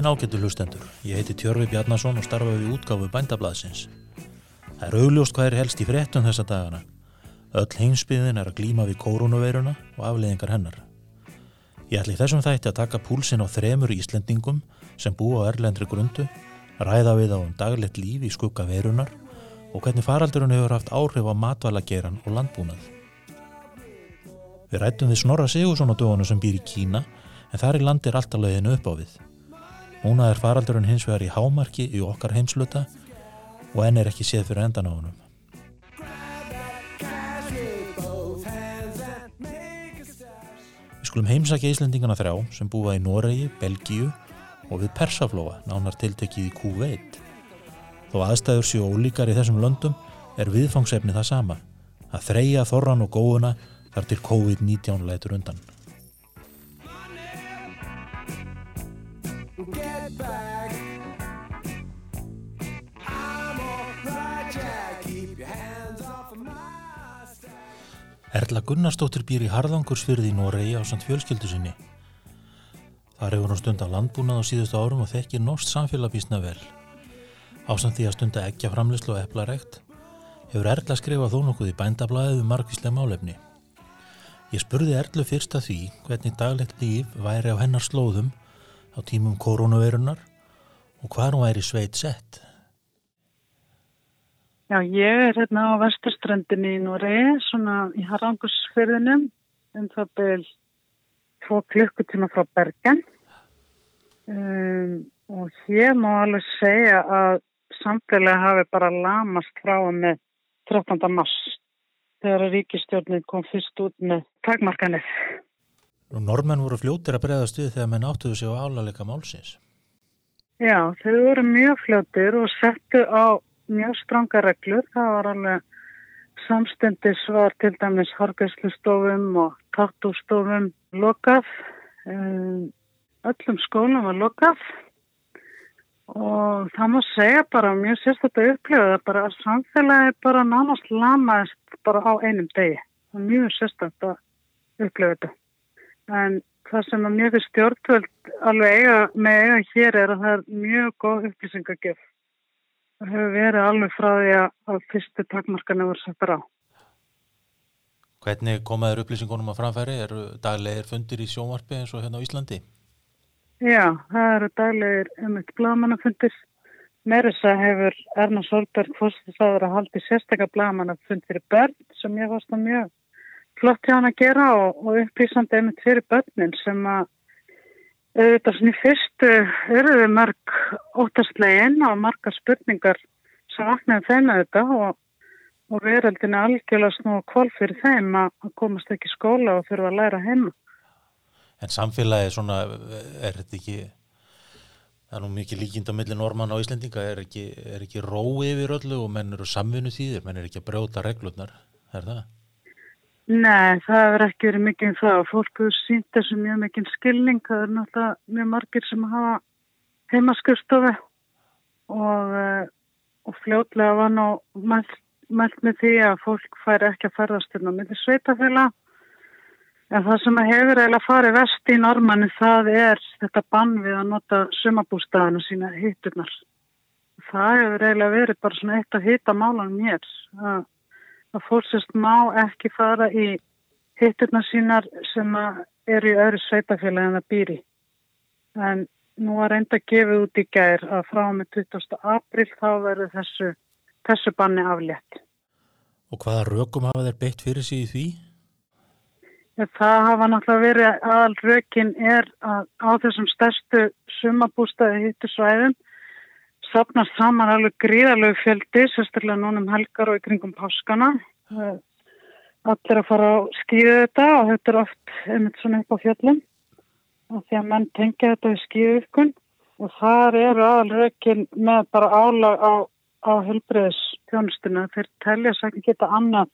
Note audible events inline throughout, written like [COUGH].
Daginn ágættu hlustendur. Ég heiti Tjörfi Bjarnason og starfa við útgáfu bændablaðsins. Það er augljóst hvað er helst í fréttum þessa dagana. Öll heimsbyðin er að glíma við koronaveiruna og afleiðingar hennar. Ég ætli þessum þætti að taka púlsinn á þremur Íslendingum sem búa á erlendri grundu, ræða við á um daglegt líf í skugga veirunar og hvernig faraldurinn hefur haft áhrif á matvalageran og landbúnað. Við rættum við Snorra Sigursson á dögunum sem býr í Kína en þar í landi er alltaf leiðinu upp á við. Núna er faraldurinn hins vegar í hámarki í okkar heimsluta og enn er ekki séð fyrir endan á honum. Við skulum heimsækja Íslendingana þrjá sem búa í Noregi, Belgíu og við Persaflóa, nánar tiltekið í Q1. Þó aðstæður séu ólíkar í þessum löndum er viðfangsefni það sama, að þreja þorran og góðuna þar til COVID-19 lætur undan. Erla Gunnarsdóttir býr í Harðangursfyrði í Noregi á samt fjölskyldu sinni. Þar hefur hún stund af landbúnað á síðustu árum og þekkir norst samfélagvísna vel. Ásamt því að stunda ekki að framleyslu og eplarækt hefur Erla skrifað þó nokkuð í bændablaðið um margvíslega málefni. Ég spurði Erlu fyrst að því hvernig daglegt líf væri á hennar slóðum á tímum koronaveirunar og hvað hún væri sveit sett. Já, ég er hérna á vesturströndinni í Núrei, svona í Harangusfyrðinum, um það byrj tvo klukkutíma frá Bergen. Um, og hér má alveg segja að samfélagi hafi bara lamast frá með 13. mars þegar ríkistjórnin kom fyrst út með takmarkanir. Normenn voru fljóttir að breyða stuð þegar menn áttuðu sig á álalega málsins. Já, þau voru mjög fljóttir og settu á mjög stranga reglur. Það var alveg samstendis var til dæmis hargæslustofum og tattústofum lokað. Öllum skólum var lokað og það má segja bara mjög sérstaklega upplifað að bara samfélagi bara nánast lamaðist bara á einum degi. Mjög sérstaklega upplifað þetta. En það sem að mjög stjórnvöld alveg eiga með eiga hér er að það er mjög góð upplýsingagjöf. Það hefur verið alveg frá því að fyrstu takmarkana voru settar á. Hvernig komaður upplýsingunum að framfæri? Er daglegir fundir í sjónvarpi eins og hérna á Íslandi? Já, það eru daglegir um eitt blagamannafundir. Meirins að hefur Erna Solberg fórstins að vera haldið sérstaklega blagamannafundir í börn sem ég varst að mjög flott hjá hann að gera og, og upplýsandi einmitt fyrir börnin sem að auðvitað svona í fyrstu eruðu mörg óttastlegin og marga spurningar sem vaknaði þeim auðvitað og, og veröldin er algjörlega snúa kval fyrir þeim að, komast ekki í skóla og þurfa að læra heima. En samfélagi svona, er þetta ekki, það er nú mikið líkind á milli normann á Íslendinga, er ekki, er ekki rói yfir öllu og menn eru samvinnu þýðir, menn er ekki að brjóta reglurnar, er það? Nei, það hefur ekki verið mikið um það fólk hefur sínt þessu mjög mikið skilning. Það er náttúrulega mjög margir sem hafa heimaskurstofi og, og fljótlega var nú mælt, mælt með því að fólk fær ekki að ferðast inn á milli sveitafélag. En það sem hefur eiginlega farið vest í normanni það er þetta bann við að nota sumabústæðinu sína hitturnar. Það hefur eiginlega verið bara svona eitt að hita málan mér að að fólksist má ekki fara í hitturna sínar sem eru í öðru sveitafélagi en það býri. En nú var reynda gefið út í gær að frá með 20. april þá verður þessu, þessu banni aflétt. Og hvaða rökum hafa þeir beitt fyrir sig í því? Það hafa náttúrulega verið aðal rökin er að á þessum stærstu sumabústaði hittusvæðum sapnast saman alveg gríðalög fjöldi, sérstaklega núna um helgar og í kringum páskana. Allir að fara að skýða þetta og þetta er oft einmitt svona upp á fjöllum og því að menn tengja þetta við skýðuðkun og þar eru aðalrökin með bara álag á, á helbriðistjónustuna þeir telja sér ekki geta annað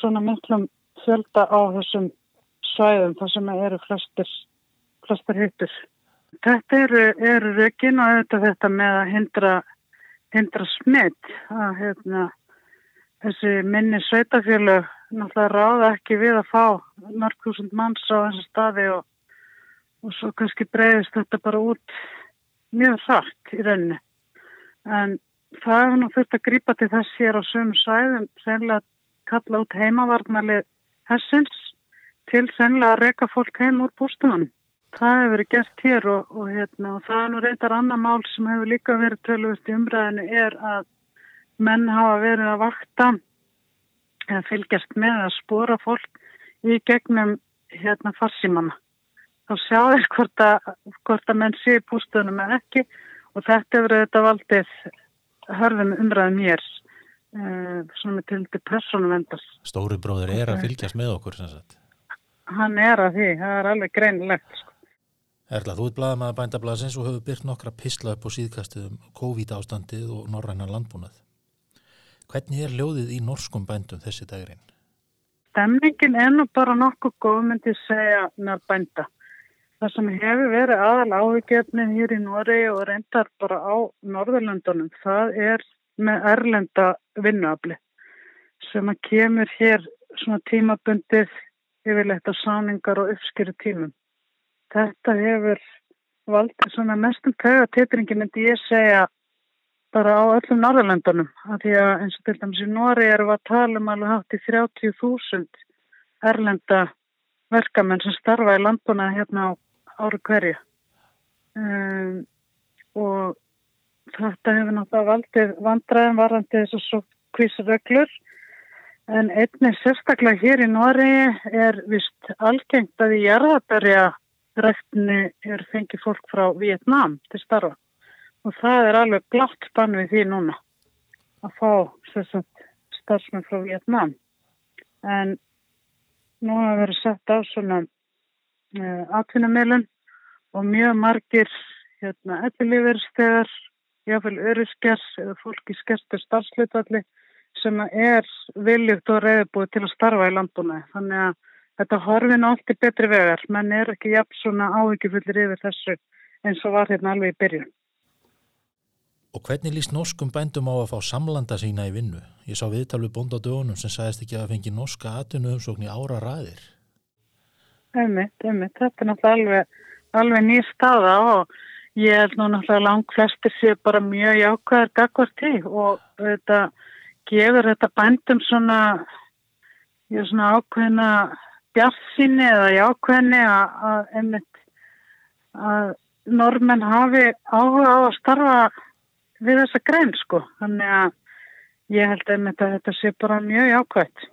svona miklum fjölda á þessum svæðum þar sem eru flestir, flestir hittur. Þetta eru, eru rökin og auðvitað þetta með að hindra, hindra smitt að hérna, þessi minni sveitafjölu náttúrulega ráða ekki við að fá mörg þúsund manns á þessu staði og, og svo kannski breyðist þetta bara út mjög hrætt í rauninni. En það hefur nú þurft að grípa til þess hér á sömu sæðum, sennilega kalla út heimavarnalið hessins til sennilega að reyka fólk heim úr bústunum. Það hefur verið gert hér og, og, hérna, og það er nú reyndar annar mál sem hefur líka verið tölvist í umræðinu er að menn hafa verið að vakta eða fylgjast með að spora fólk í gegnum hérna farsímanna. Þá sjáður hvort hvort að menn sé í bústunum eða ekki og þetta hefur þetta valdið hörðum umræðum hér uh, svona til til personum endast. Stóri bróður er að fylgjast með okkur sem sagt. Hann er að því, það er alveg greinilegt sko. Erla, þú ert blaðamaður bændablasins og hefur byrt nokkra pisla upp á síðkastið um COVID ástandið og norræna landbúnað. Hvernig er ljóðið í norskum bændum þessi dagirinn? Stemningin er nú bara nokkuð góð myndi segja með bænda. Það sem hefur verið aðal áhugjefnin hér í Nóri og reyndar bara á Norðurlandunum, það er með erlenda vinnuafli sem að kemur hér svona tímabundið yfirleitt á sáningar og uppskýru tímum. Þetta hefur valdið svona mestum tega titringin myndi ég segja bara á öllum Norðurlandunum. Því að eins og til dæmis í Nóri erum við að tala um alveg hátt í 30.000 erlenda verkamenn sem starfa í landbúna hérna á ári hverju um, og þetta hefur náttúrulega valdið vandræðin varandi þessu svo kvísreglur en einnig sérstaklega hér í Nóri er vist algengt að í jarðaberja rektinni er fengið fólk frá Vietnám til starfa og það er alveg glátt spann við því núna að fá starfsmenn frá Vietnám en nú hafa verið sett á svona uh, atvinnumilun og mjög margir hérna, ellilífeyristegar, jáfnveil öryskjars eða fólk í skerstu starfslutalli sem er viljugt og reyðbúið til að starfa í landbúnaði. Þannig að þetta horfin allt í betri vegar, menn er ekki jafn svona áhyggjufullir yfir þessu eins og var hérna alveg í byrjun. Og hvernig líst norskum bændum á að fá samlanda sína í vinnu? Ég sá viðtal við bónd á dögunum sem sagðist ekki að fengi norska atvinnu umsókn í ára ræðir. Einmitt, einmitt. Þetta er náttúrulega alveg, alveg nýr staða og ég er nú náttúrulega langt flestir sé bara mjög jákvæðar gagvart í og þetta gefur þetta bændum svona, er svona ákveðina bjartsinni eða jákveðinni að, einmitt, að normenn hafi áhuga á að starfa við þessa grein sko. Þannig að ég held einmitt að þetta sé bara mjög jákvæðt.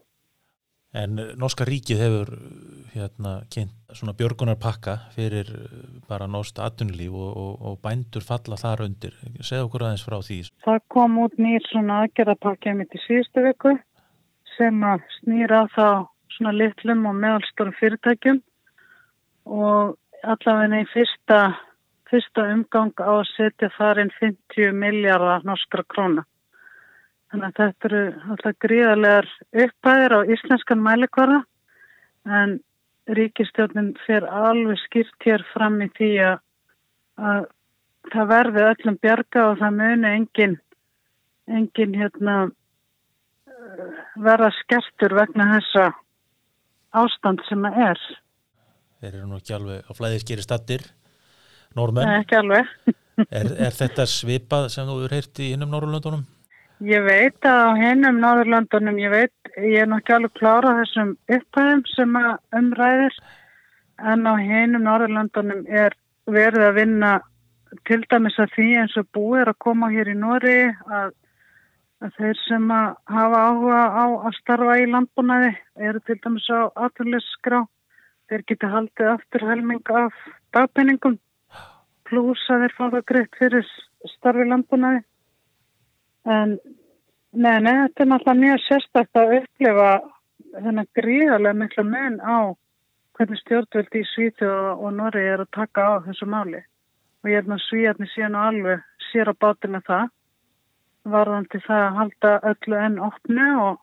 En Norska ríkið hefur hérna kynnt svona björgunarpakka fyrir bara norst aðtunlíf og, og, og bændur falla þar undir. Segð okkur aðeins frá því. Það kom út nýr svona aðgerðarpakka mitt í síðustu viku sem að snýra þá svona litlum og meðalstórum fyrirtækjum og allavegna í fyrsta, fyrsta umgang á að setja þar inn 50 miljardar norskra króna. Þannig að þetta eru alltaf gríðarlegar uppæðir á íslenskan mælikvarða en ríkistjónin fer alveg skýrt hér fram í því að, að það verði öllum bjarga og það muni engin, engin hérna, verða skertur vegna þessa ástand sem það er. Þeir eru nú ekki alveg á flæðiskeri stattir, normenn. Nei, ekki alveg. [LAUGHS] er, er þetta svipað sem þú eru heyrt í innum Norrlöndunum? Ég veit að á hennum Náðurlandunum, ég veit, ég er nokkið alveg klára þessum upphæðum sem umræðir, en á hennum Náðurlandunum er verið að vinna til dæmis að því eins og búið er að koma hér í Nóri að, að þeir sem að hafa áhuga á að starfa í landbúnaði eru til dæmis á aturlisskrá, þeir geta haldið aftur helming af dagpenningum, pluss að þeir fá það greitt fyrir starfi landbúnaði. En nei, nei, þetta er náttúrulega mjög sérstakta að upplifa þennan gríðarlega miklu mun á hvernig stjórnvöldi í Svíti og, og Norri er að taka á þessu máli. Og ég er náttúrulega svíjarni síðan og alveg sér á bátinu það, varðandi það að halda öllu enn opnu og,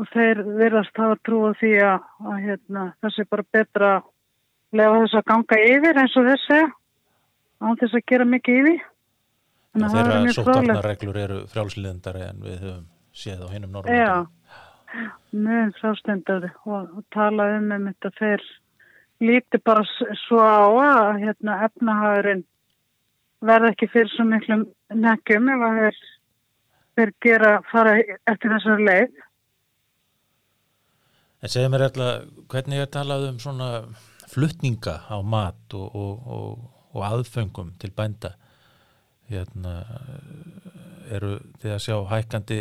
og þeir verðast hafa trúið því að, að hérna, það sé bara betra að lefa þess að ganga yfir eins og þessi, án þess að gera mikið í því. Þeirra sóttarnarreglur eru frjálslindari en við höfum séð á hinnum Norrlanda. Já, mjög frjálslindari og, og tala um um þetta þeir líti bara svo á að hérna, efnahagurinn verða ekki fyrir svo miklu nekjum ef að þeir, þeir gera fara eftir þessar leið. En segja mér eitthvað, hvernig er talað um svona fluttninga á mat og, og, og, og aðföngum til bænda? Hérna, eru þið að sjá hækandi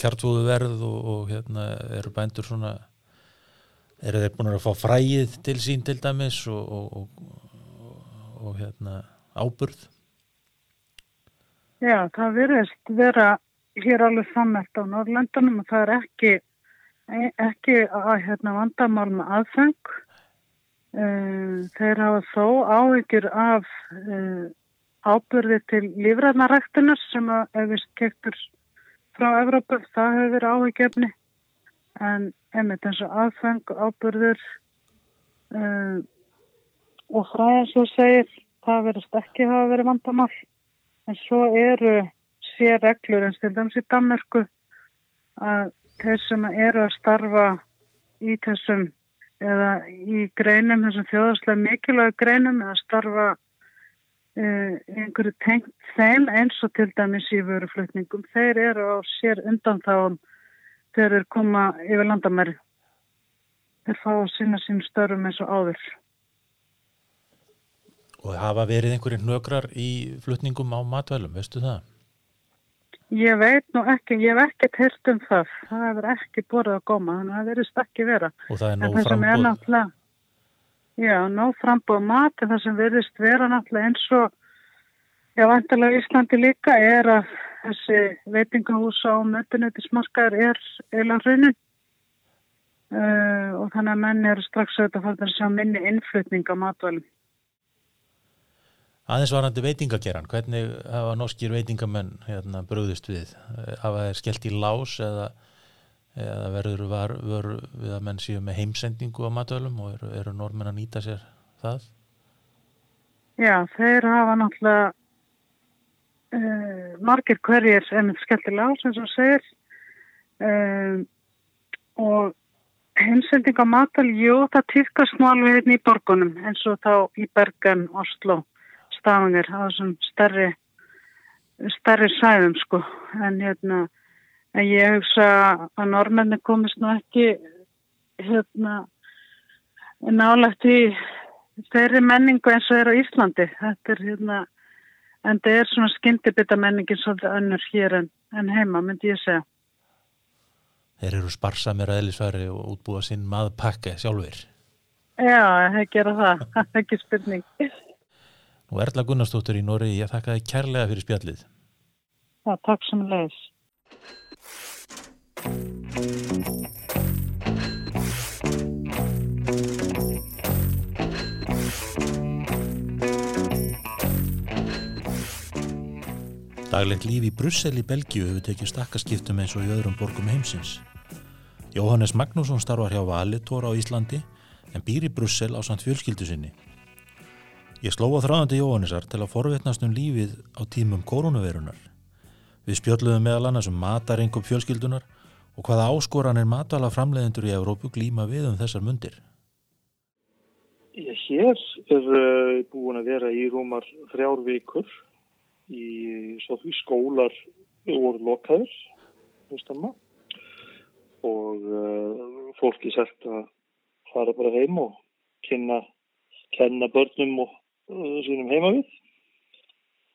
kjartfóðu verð og hérna, eru bændur svona, eru þeir búin að fá fræið til sín til dæmis og hérna áburð? Já, það verðist vera hér alveg sammelt á Norrlandunum og það er ekki, ekki að hérna, vandamál með aðfeng. Eh, þeir hafa þó áhyggjur af uh, áburði til lífræðnaræktunar sem að ef við skektur frá Evrópu, það hefur verið áhyggjefni en einmitt eins og aðfeng, áburður uh, og fræðan svo segir það verðist ekki hafa verið vandamál en svo eru sér reglur eins til dæmis í Danmarku að þeir sem eru að starfa í þessum eða í greinum, þessum þjóðarslega mikilvæg greinum eða starfa uh, einhverju tengt þeim eins og til dæmis í vöruflutningum þeir eru á sér undan þá þeir eru koma yfir landamæri. Þeir fá að sinna sín störfum eins og áður Og hafa verið einhverjum nökrar í flutningum á matvælum, veistu það? Ég veit nú ekki, ég hef ekkert hirt um það. Það hefur ekki borðið að góma, þannig að það verðist ekki vera. Og það er nóg frambóð? Já, nóg frambóð mat, en það sem verðist vera náttúrulega eins og, já, vantilega Íslandi líka er að þessi veitingahúsa og mötunautismarkaður er eila hrunin. Uh, og þannig að menn eru strax að fara að sjá minni innflutning á matvælum. Aðeins varandi veitingageran, hvernig hafa norskir veitingamenn hérna, bröðust við? Hafa þeir skellt í lás eða, eða verður var, var, við að menn séu með heimsendingu á matöðlum og eru, eru normenn að nýta sér það? Já, þeir hafa náttúrulega uh, margir hverjir ennum skellt í lás eins og segir uh, og heimsending á matöðl, jú, það týrkast nú alveg hérna í borgunum eins og þá í Bergen, Oslo stafangir á þessum stærri stærri sæðum sko. En hérna en ég hugsa að normenni komist nú ekki hérna nálagt í þeirri menningu eins og er á Íslandi. Þetta er hérna en það er svona skyndibita menningin svolítið önnur hér en, en heima myndi ég segja. Þeir eru sparsamir aðeinsværi og útbúa sinn maðpakka sjálfur Já, það gera það, [LAUGHS] ekki spurning og Erla Gunnarsdóttir í Nóri ég þakka þið kærlega fyrir spjallið. Já, takk sem leis Daglegt líf í Brussel í Belgíu hefur tekið stakkaskiptum eins og í öðrum borgum heimsins. Jóhannes Magnússon starfar hjá Valitor á Íslandi en býr í Brussel á samt fjölskyldu sinni Ég sló á þráðandi Jóhannesar til að forvetnast um lífið á tímum koronavirunar. Við spjöldluðum meðal annars um matarengup fjölskyldunar og hvaða áskoranir matala framleiðendur í Evrópu glíma við um þessar mundir. Hér er uh, búin að vera í rúmar þrjár vikur í svo því skólar voru lokaður og uh, fólki sætt að fara bara heim og kynna, kenna börnum og sínum heima við.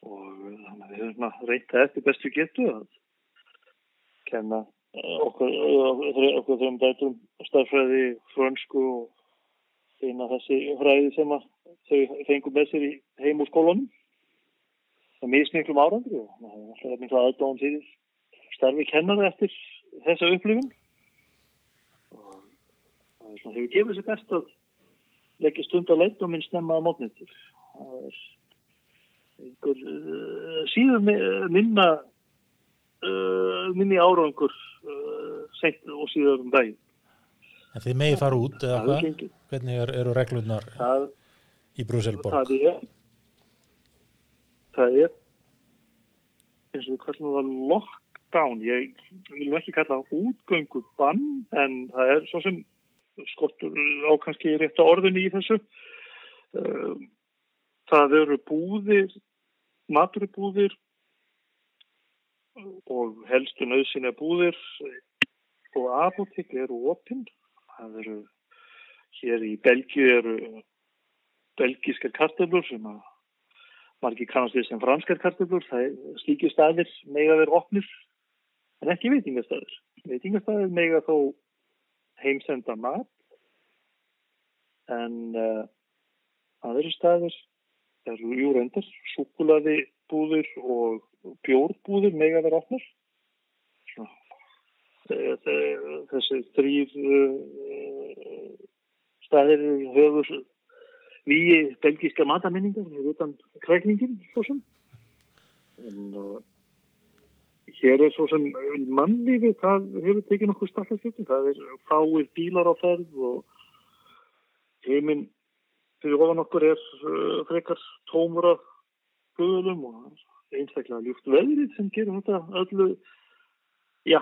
Og þannig að við höfum reynda eftir bestu getu að kenna uh, okkur okkur þrjum dætum starfræði frönsku og þeina þessi fræði sem að þau fengum með sér í heim úr skólanum. Það mismiklum árandri og það er alltaf miklu aðdáðan fyrir starfi kennar eftir þessa upplifun. Og það hefur gefið sér best að leggja stund að leita og minn snemma að mótnittir er einhver uh, síðan minna uh, minni árangur uh, sent og síðan um daginn En þið megi fara út eða hvað? Hvernig er, eru reglurnar það, í Brúselborg? Það er það er eins og við kallum það lockdown ég vil ekki kalla útgöngu bann en það er svo sem skortur á kannski rétt að orðinni í þessu um, það eru búðir maturubúðir og helstu nöðsina búðir og apotek eru opinn. Það eru hér í Belgíu eru belgískar kartöflur sem að margir kannast við sem franskar kartöflur. Það er slíki staðir með að vera opnir en ekki. Veitingastæður með að þó heimsenda mat en uh, aðri staðir eru júrendar, súkulaði búður og bjórbúður með að vera opnir. Þessi þrýr uh, staðir höfur við belgíska matamenningar utan krækningin svo sem en uh, hér er svo sem mannlífi það hefur tekið nokkuð staðlægt það er fáið bílar á ferð og heiminn fyrir ofan okkur er uh, frekar tómur af guðulum og einstaklega ljúft veðrið sem gerir þetta öllu já,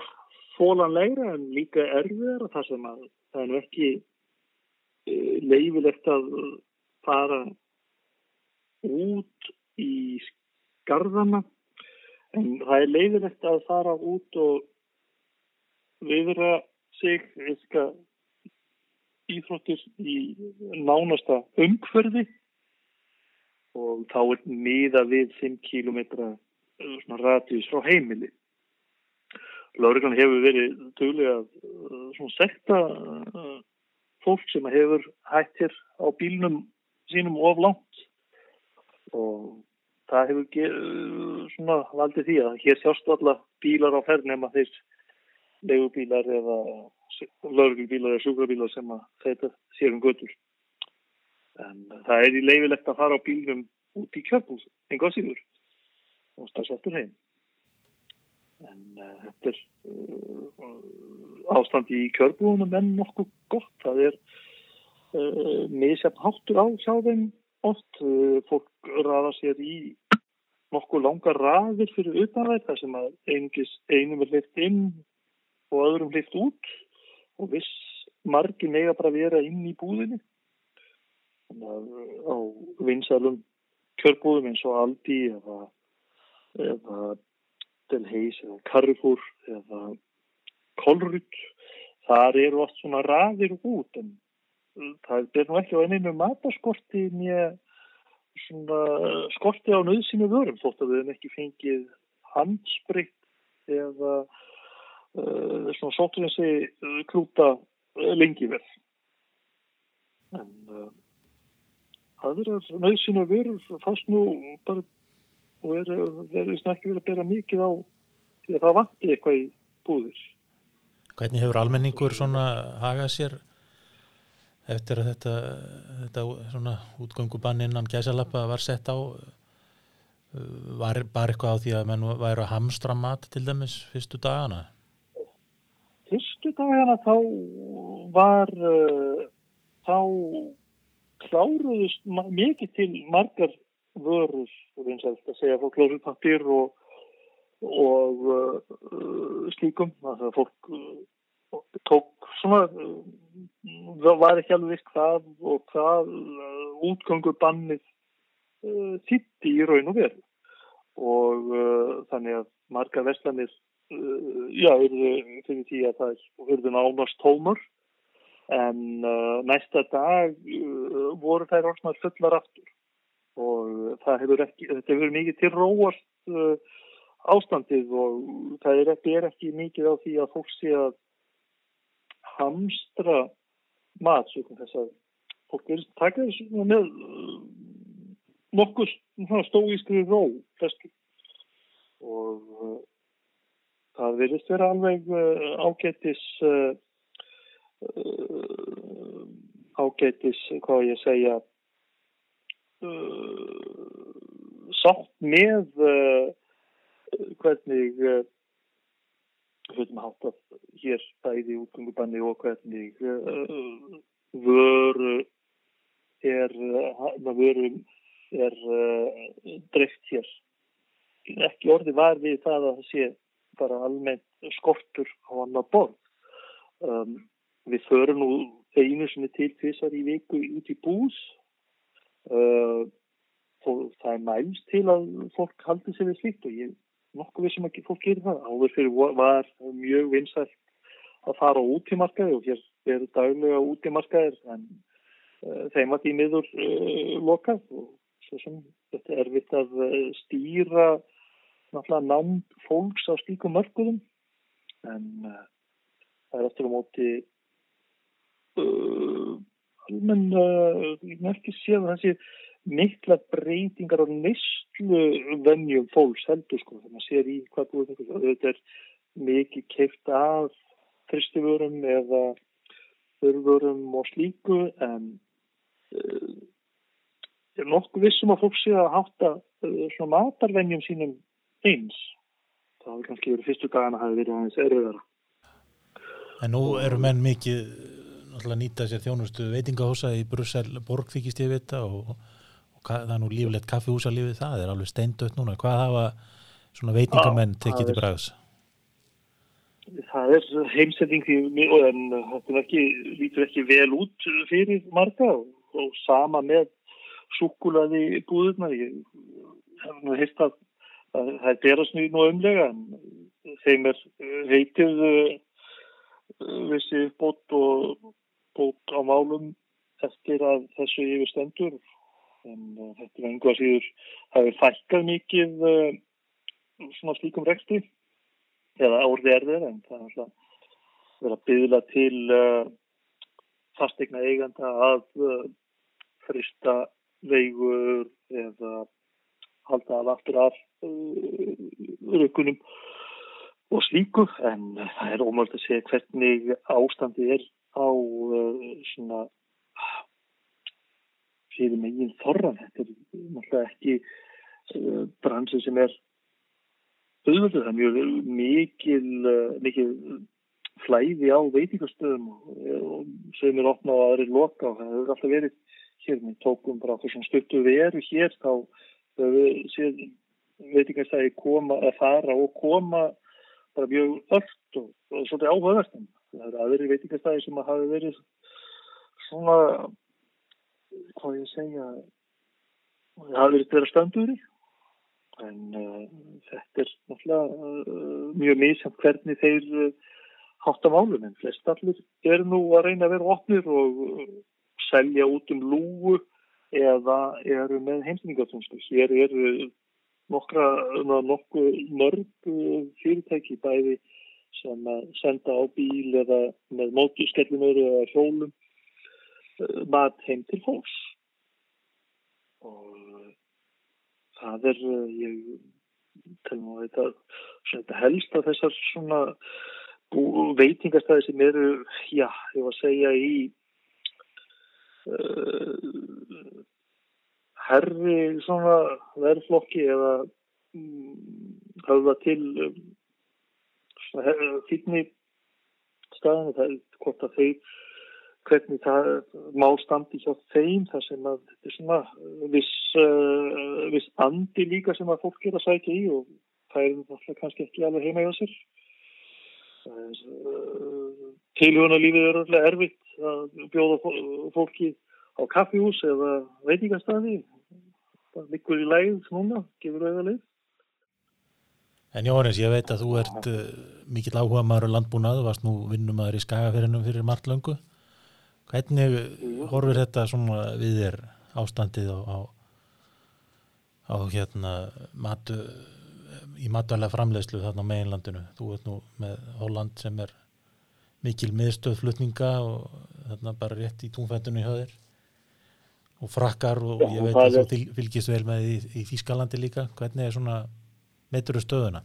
fólanlegra en líka erfiðar það sem að það er ekki uh, leifilegt að fara út í skarðana en það er leiðilegt að fara út og viðra sig eitthvað íþróttir í nánasta umhverfi og þá er miða við 5 km radius frá heimili. Lárikan hefur verið dögulega að sekta fólk sem hefur hættir á bílnum sínum of langt og það hefur svona valdið því að hér sjást alla bílar á ferð nema þeir legubílar eða lauruglubílar eða sjúkrabílar sem að þetta sér um götur. En það er í leifilegt að fara á bílnum út í kjöpbús, einhvað síður og stafsettur heim. En uh, þetta er uh, ástandi í kjörbúðunum en nokkuð gott. Það er uh, misjafn háttur á hjá þeim oft. Fólk rafa sér í nokkuð langar raðir fyrir utanvæð þar sem einum er hlift inn og öðrum hlift út og viss margi mega bara vera inn í búðinni. Að á vinsalum kjörbúðum eins og Aldi eða, eða Del Hayes eða Carrefour eða Colruyt þar eru oft svona raðir út en það er nú ekki á eininu mataskorti nýja skorti á nöðsinu vörum þótt að við hefum ekki fengið handspritt eða svona sótturinsi uh, klúta uh, lengi vel en aðrar nöðsinu vörur fast nú bara og verður snakki verið að bera mikið á því að það vanti eitthvað í búðir. Hvernig hefur almenningur svona hagað sér eftir að þetta, þetta svona útgöngubann innan gæsalappa var sett á var bara eitthvað á því að menn væri að hamstra mat til dæmis fyrstu dagana? Fyrstu dagana þá var uh, þá kláruðust mikið til margar vörur, að segja fólk klósupapir og, og uh, slíkum. Þannig að fólk uh, tók svona það var ekki alveg viss hvað og hvað uh, útgöngu bannið þitti í raun og veru. Og þannig að marga vestlanir já, eru fyrir því að það eru nánast tómar en næsta dag voru þær orðsnar fullar aftur. Og það hefur ekki, þetta hefur mikið til róast uh, ástandið og það er ekki, er ekki mikið á því að fólk sé að hamstra mat svo þess að fólk er þessu með uh, nokkuð stóískri ró og uh, það verðist vera alveg ágættis uh, uh, ágættis, hvað ég segja uh, sátt með hvernig höfum hátt að hér bæði útgöngubanni og hvernig vöru er uh, vöru er dreift hér. Ekki orði var við það að það sé bara almennt skortur á annar borð um, við förum nú einu sinni til þessar í viku út í bús Uh, það er mælst til að fólk haldi sér við slíkt og ég nokkuð við sem ekki fólk gerir það. Áður fyrir var mjög vinsælt að fara á útímarkaði og hér er daglega útímarkaðir en uh, þeim að því miður uh, lokað og svo sem þetta er erfitt að stýra náttúrulega nánd fólks á slíkum mörguðum en uh, það er eftir á móti almenn ég merkir séð að þessi mikla breytingar á nýstlu vennjum fólks heldur sko þegar maður sér í hvað búið þetta er mikið keift af kristivörum eða þurfurum og slíku en uh, er nokkuð vissum að fólk sé að hátta uh, svona matarvennjum sínum eins. Það hafi kannski verið fyrstu dagana að hafi verið aðeins erfiðara. En nú eru menn mikið náttúrulega nýta sér þjónustu veitingahósa í Brussel borgþykist ég vita og það er nú líflegt kaffihúsalífið það er alveg steindött núna, hvað hafa svona veitingamenn tekið til bræðs? Það er heimsending en þetta lítur ekki vel út fyrir marga og, og sama með súkulaði búðurna ég hef nú heilt að það er derasnýð nú umlega en þeim er heitið vissi bót og bót á málum eftir að þessu yfir stendur en þetta er einhvað síður hafi fækkað mikið svona slíkum reksti eða árið er þeir en það er alltaf verið að byggla til fastegna eiganda að frista veigur eða halda af aftur af rökkunum og slíku en það er ómöld að segja hvernig ástandi er á svona fyrir megin þorran. Þetta er náttúrulega ekki uh, bransi sem er auðvöldu. Það er mjög mikil, uh, mikil flæði á og sem er opnað á aðri loka og það hefur alltaf verið hér. Við tókum bara svona stuttu veru hér þá séum veitingastæði koma að fara og koma bara mjög öll og, og svolítið áhugaverðan. Það er aðri veitingastæði sem að hafi verið svona hvað ég segja það hafi verið þeirra standur en uh, þetta er náttúrulega uh, mjög mísamt hvernig þeir uh, hátta málum. En flest allir er nú að reyna að vera opnir og selja út um lúu eða eru með heimsningatónsku hér eru nokkra nokkuð mörg fyrirtæki bæði sem að senda á bíl eða með mótuskellinur eða hjólum mat heim til fólks. Og það er ég telum að þetta, þetta helst að þessar svona veitingastæði sem eru já, ég var að segja í uh, herri svona verðflokki eða um, höfða til um, fítni staðinu það er hvort að þeir hvernig það má standi hjá þeim þar sem að þetta er svona viss, uh, viss andi líka sem að fólk er að sækja í og það er náttúrulega kannski ekki alveg heima hjá sér. Uh, tilhjóna lífið er alveg erfitt að bjóða fólki á kaffihús eða veitingastadi það likur í læð núna, gefur auðvitað leið? En Jóhannes, ég veit að þú ert uh, mikill áhuga maður landbúnað, varst nú vinnumæður í skagaferinum fyrir margt löngu. Hvernig horfir þetta svona við þér ástandið á, á, á hérna matu, í matualega framleiðslu þarna á meginlandinu? Þú ert nú með Holland sem er mikil miðstöðflutninga og þarna bara rétt í túnfættunni hjá þér og frakkar og Já, ég veit að þú fylgist vel með í, í Þýskalandi líka. Hvernig er svona meituru stöðuna?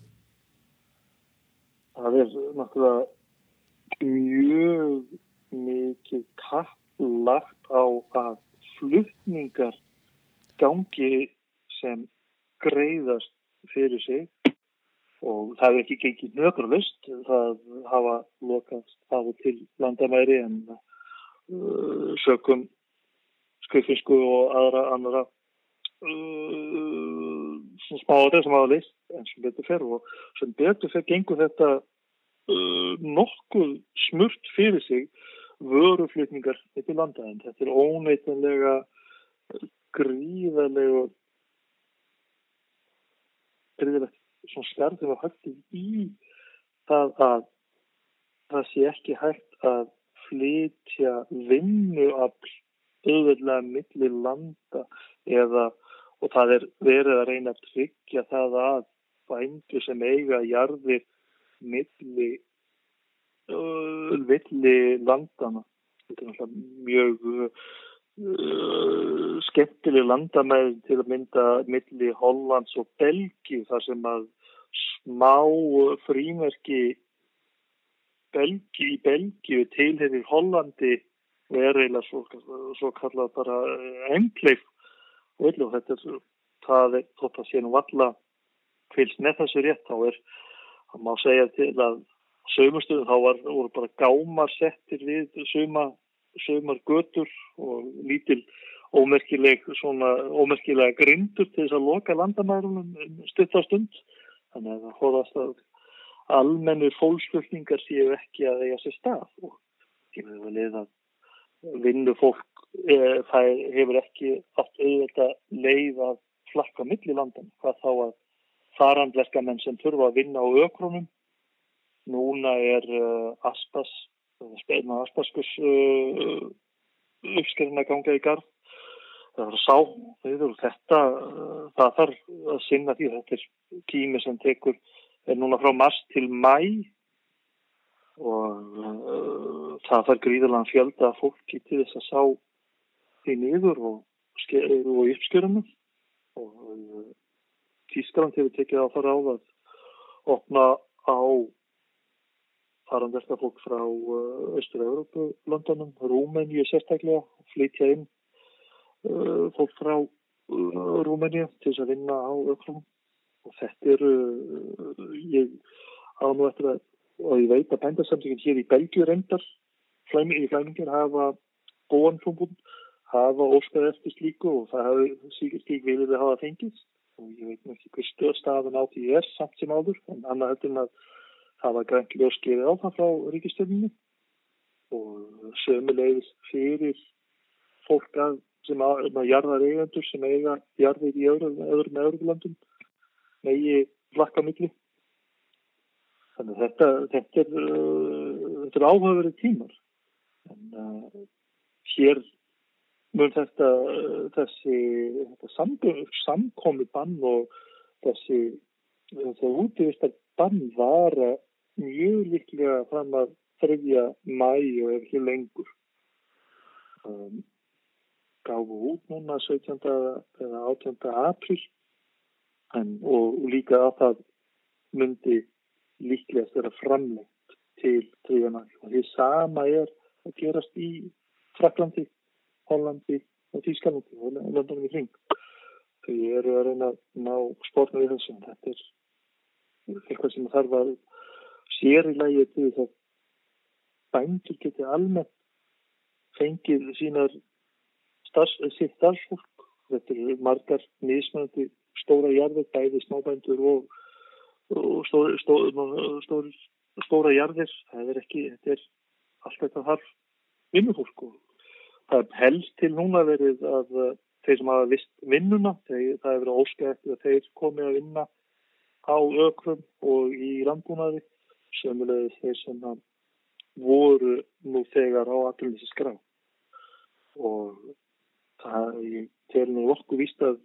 Það er náttúrulega mjög mikið kapp lagt á að flutningar gangi sem greiðast fyrir sig og það er ekki gengið nögralust það hafa lokast og til landamæri en uh, sökum skrifisku og aðra annara uh, smáður sem hafa list en sem betur fer og sem betur fer gengur þetta uh, nokkuð smurt fyrir sig vöruflutningar til landa en þetta er óneitanlega gríðarlega greiðilegt svona skarð þegar hættið í það að það sé ekki hægt að flytja vinnuafl auðvitað millir landa eða og það er verið að reyna að tryggja það að bændur sem eiga jarðir milli uh, milli landana þetta er náttúrulega mjög uh, skemmtileg landamæð til að mynda milli Hollands og Belgi þar sem að smá frímerki Belgi í Belgi tilherir Hollandi er eiginlega svo, svo kallað bara enkleif og þetta er það er þótt að sé nú valla fylgst með þessu rétt þá er, það má segja til að sömustuðum þá var, voru bara gámar settir við söma, sömar götur og lítil ómerkileg svona ómerkilega grindur til þess að loka landamærunum stuttastund þannig að það hóðast að almennu fólksflutningar séu ekki að eiga sér stað og kemur við að vinnu fólk e, hefur ekki átt auðvitað leið að flakka millir landan hvað þá að farandverka menn sem þurfa að vinna á ökronum núna er uh, aspas spilna aspaskus uh, uppskerðin að ganga í garð. Það er að sá þeir, þetta, uh, það þarf að sinna því þetta er tími sem tekur er núna frá mars til mæ og uh, það þarf gríðalega fjölda fólki til þess að sá því niður og, og uppskjörunum og uh, Tískland hefur tekið á það ráð að opna á faranverka fólk frá uh, Östur-Európu landunum, Rúmeníu sérstaklega, flytja inn uh, fólk frá uh, Rúmeníu til þess að vinna á ökrum og þetta eru uh, ég á nú eftir að og ég veit að bændarsamtökinn hér í Belgiu reyndar flæmi, í flæmingir hafa góðan hlúmbúnd hafa óskað eftir slíku og það hafi síkert slík vilið að hafa fengist og ég veit ekki hver stöðstafan á því er samt sem áður en annað heldur en að var grænt ljóskeiði á það frá ríkistöðinni og sömulegis fyrir fólk að sem að, að jarðar eigendur sem eiga jarðir í öðrum öðrum öðrum megi flakka miklu þannig að þetta þetta er, uh, er áhugaverið tímar en uh, hér mun þetta þessi þetta samkomi bann og þessi þessi útvist að bann var mjög líklega fram að þriðja mæ og ekki lengur um, gáfu út núna 17. eða 18. april en, og, og líka að það myndi líklegast vera framlengt til þriðja mæ og því sama er að gerast í Fraklandi Hollandi og Tískalandi og landunum í kring. Þau eru að reyna að ná spórna við þessum. Þetta er eitthvað sem þarf að sér í lægi til þess að bændur geti almennt fengið sínar starfs, sitt starfsfólk. Þetta eru margar nýsmöndi stóra jarðir, bæði smábændur og, og stór, stór, stóra jarðir. Það er ekki, þetta er allt þetta þarf vinnufólk og það er helst til núna verið að uh, þeir sem hafa vist vinnuna, þeir, það hefur verið óskægt að þeir komi að vinna á ökrum og í landbúnaði sömulegis þeir sem voru nú þegar á allir skrá og það ég tel nú okkur víst að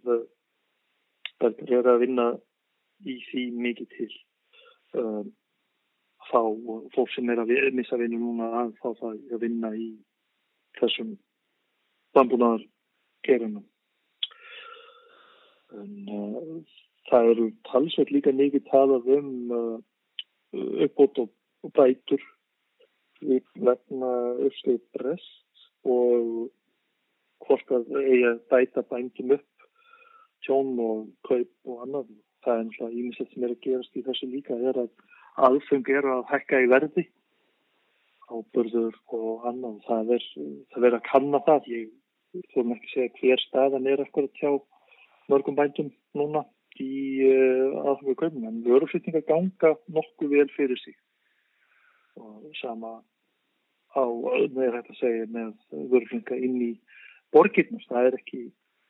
það er að vinna í því mikið til um, fá fólk sem er að missa vinnu núna að fá það að vinna í þessum landbúnaðar kerunum. En uh, það eru talsveit líka mikið talað um uh, uppbót og, bætur vegna uppstöðu brest og hvort að eiga bæta bændum upp tjón og kaup og annað. Það er náttúrulega ímislegt sem er að gerast í þessu líka. Er að aðfeng er að hækka í verði ábörður og annað. Það verður að kanna það. Ég þú erum ekki að segja hver staðan er akkurat hjá mörgum bændum núna í uh, eh, aðfengu kaupin en vöruflutningar ganga nokkuð vel fyrir sig og sama á, er hægt að segja með vöruflutninga inn í borgirnum, það er ekki